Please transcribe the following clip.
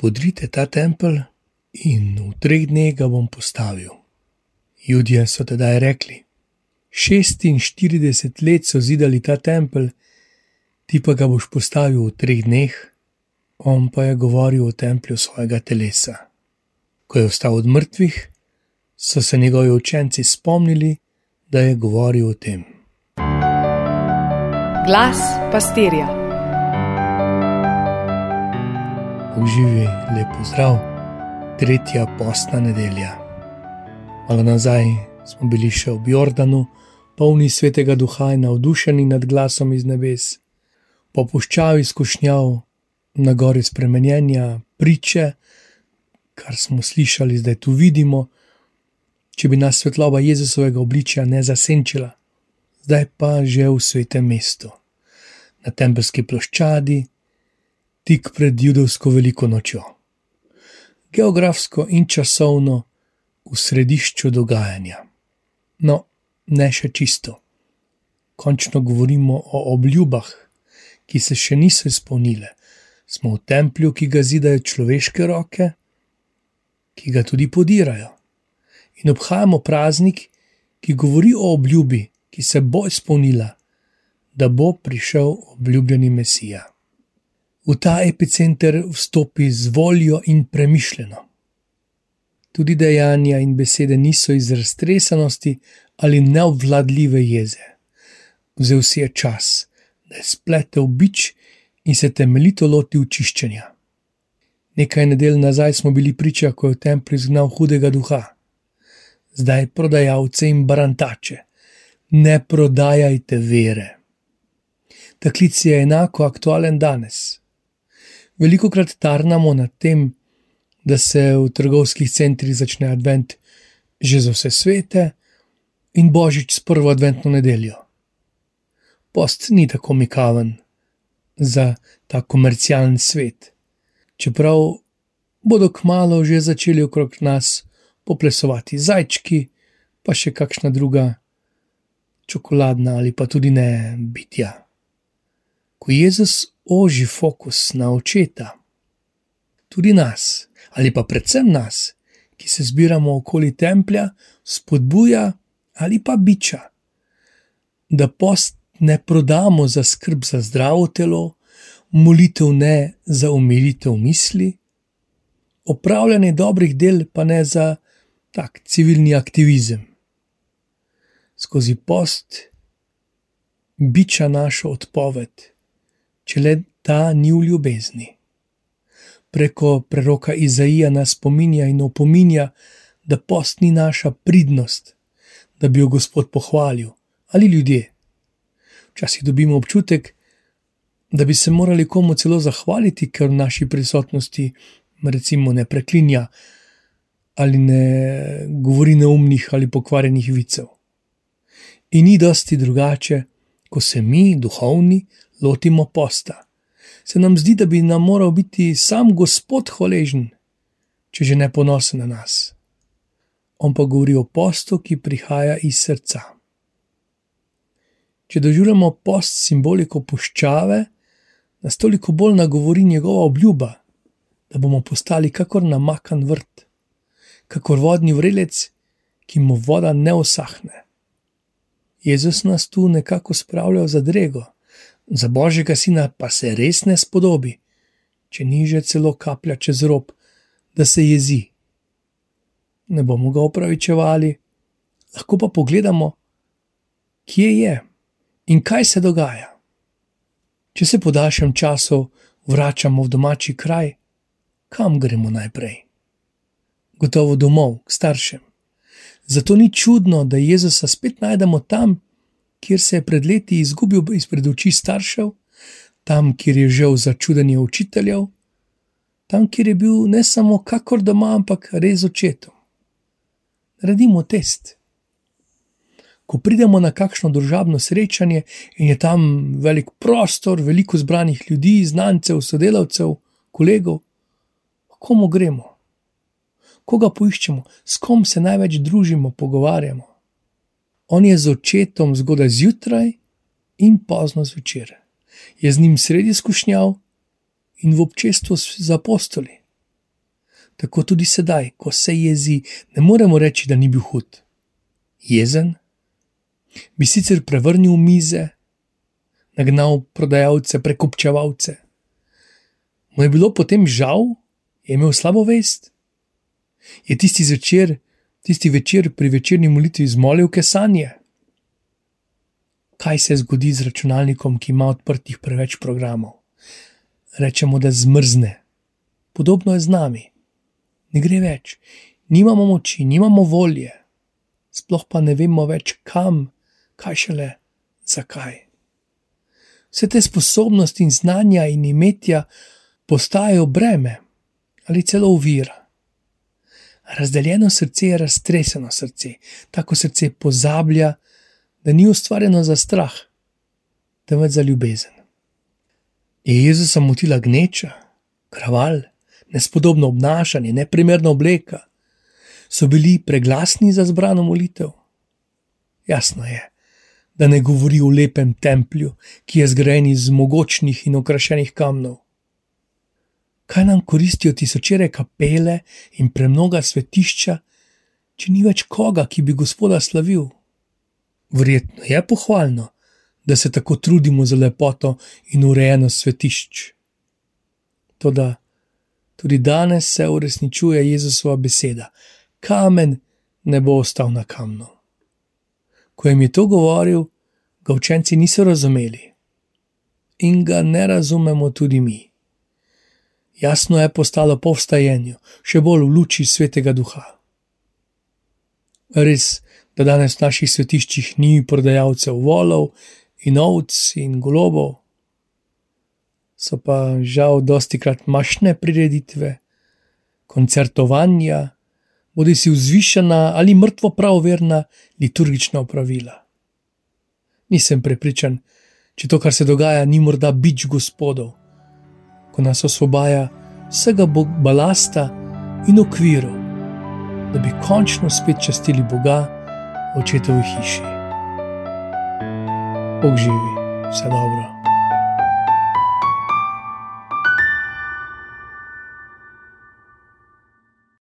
podrite ta tempelj in v treh dneh ga bom postavil. Ljudje so tedaj rekli: 46 let so zidali ta tempelj, ti pa ga boš postavil v treh dneh, on pa je govoril o templju svojega telesa. Ko je vstal od mrtvih, so se njegovi učenci spomnili, da je govoril o tem. Glas pastirja. Uživi lepo zdrav, tretja postna nedelja. Malo nazaj smo bili še v Jordanu, polni svetega duha in navdušeni nad glasom iz nebes. Po puščavi skušnjav, na gori spremenjenja, priče, kar smo slišali, zdaj tu vidimo, če bi nas svetloba Jezusovega obličja ne zasenčila, zdaj pa že v svetem mestu, na tempelski ploščadi, tik pred judovsko veliko nočjo. Geografsko in časovno v središču dogajanja. No, ne še čisto. Končno govorimo o obljubah, ki se še niso izpolnile. Smo v templju, ki ga zidajo človeške roke, ki ga tudi podirajo in obhajamo praznik, ki govori o obljubi, ki se bo izpolnila, da bo prišel obljubljeni Mesija. V ta epicenter vstopi z voljo in premišljeno. Tudi dejanja in besede niso iz raztresenosti ali neobvladljive jeze. Vzel si je čas, da je spletel bič in se temeljito lotil čiščenja. Nekaj nedelj nazaj smo bili priča, ko je v templju izgnal hudega duha zdaj prodajalce in barantače. Ne prodajajte vere. Ta klic je enako aktualen danes. Veliko krat tarnamo nad tem, da se v trgovskih centrih začne advent že za vse svete in božič s prvo adventno nedeljo. Post ni tako mikaven za ta komercialen svet, čeprav bodo kmalo že začeli okrog nas poplesovati zajčki, pa še kakšna druga čokoladna ali pa tudi ne bitja. Ko Jezus oži fokus na očeta, tudi nas, ali pa predvsem nas, ki se zbiramo okoli templja, spodbuja ali pa biča, da post ne prodamo za skrb za zdravo telo, molitev ne za umilitev misli, opravljanje dobrih del pa ne za tak civilni aktivizem. Skozi post biča našo odpoved, če le ta ni v ljubezni. Preko preroka Izaija nas spominja in opominja, da post ni naša pridnost, da bi jo Gospod pohvalil ali ljudje. Včasih dobimo občutek, da bi se morali komu celo zahvaliti, ker v naši prisotnosti, recimo, ne preklinja, ali ne govori neumnih ali pokvarjenih vicev. In ni dosti drugače, ko se mi, duhovni, lotimo posta. Se nam zdi, da bi nam moral biti sam Gospod hvaležen, če že ne ponosen na nas. On pa govori o postu, ki prihaja iz srca. Če doživljamo post simboliko puščave, nas toliko bolj nagovori njegova obljuba, da bomo postali kakor namakan vrt kakor vodni vrelec, ki mu voda ne osahne. Jezus nas tu nekako spravlja za drego, za božjega sina pa se res ne spodobi, če ni že celo kaplja čez rob, da se jezi. Ne bomo ga opravičevali, lahko pa pogledamo, kje je in kaj se dogaja. Če se po daljšem času vračamo v domači kraj, kam gremo najprej? gotovo domov, k staršem. Zato ni čudno, da Jezusa spet najdemo tam, kjer se je pred leti izgubil izpred oči staršev, tam, kjer je žal začudenje učiteljev, tam, kjer je bil ne samo kakor doma, ampak res očetom. Naredimo test. Ko pridemo na kakšno družabno srečanje in je tam velik prostor, veliko zbranih ljudi, znancev, sodelavcev, kolegov, komu gremo? koga poiščemo, s kom se največ družimo, pogovarjamo. On je z očetom zgodaj zjutraj in pozno zvečer. Je z njim sredi skušnjav in v občestvu z apostoli. Tako tudi sedaj, ko se jezi, ne moremo reči, da ni bil hud. Jezen bi sicer prevrnil mize, nagnal prodajalce, prekupčevalce. Mu je bilo potem žal, je imel slabo vest. Je tisti zvečer, tisti večer pri večerni molitvi zmolil kesanje. Kaj se zgodi z računalnikom, ki ima odprtih preveč programov? Rečemo, da zmrzne. Podobno je z nami. Ne gre več, nimamo moči, nimamo volje, sploh pa ne vemo več kam, kaj šele, zakaj. Vse te sposobnosti in znanja in imetja postajajo breme ali celo uvira. Razdeljeno srce je raztreseno srce, tako srce pozablja, da ni ustvarjeno za strah, temveč za ljubezen. Je Jezusa motila gneča, kraval, nespodobno obnašanje, neprimerna obleka, so bili preglasni za zbrano molitev. Jasno je, da ne govori o lepem templju, ki je zgrajen iz mogočnih in okrašenih kamnov kaj nam koristijo tisočere kapele in premnoga svetišča, če ni več koga, ki bi gospoda slavil. Verjetno je pohvalno, da se tako trudimo za lepoto in urejenost svetišč. Toda tudi danes se uresničuje Jezusova beseda: kamen ne bo ostal na kamnu. Ko jim je to govoril, ga učenci niso razumeli in ga ne razumemo tudi mi jasno je postalo po vstajenju, še bolj v luči svetega duha. Res, da danes v naših svetiščih ni prodajalcev volov in ovc in golobov, so pa žal dosti krat mašne prireditve, koncertovanja, bodi si vzvišena ali mrtvo pravoverna liturgična opravila. Nisem prepričan, če to, kar se dogaja, ni morda bič gospodov ko nas osvobaja vsega balasta in okvirov, da bi končno spet častili Boga v očetovi hiši. Bog živi, vse dobro.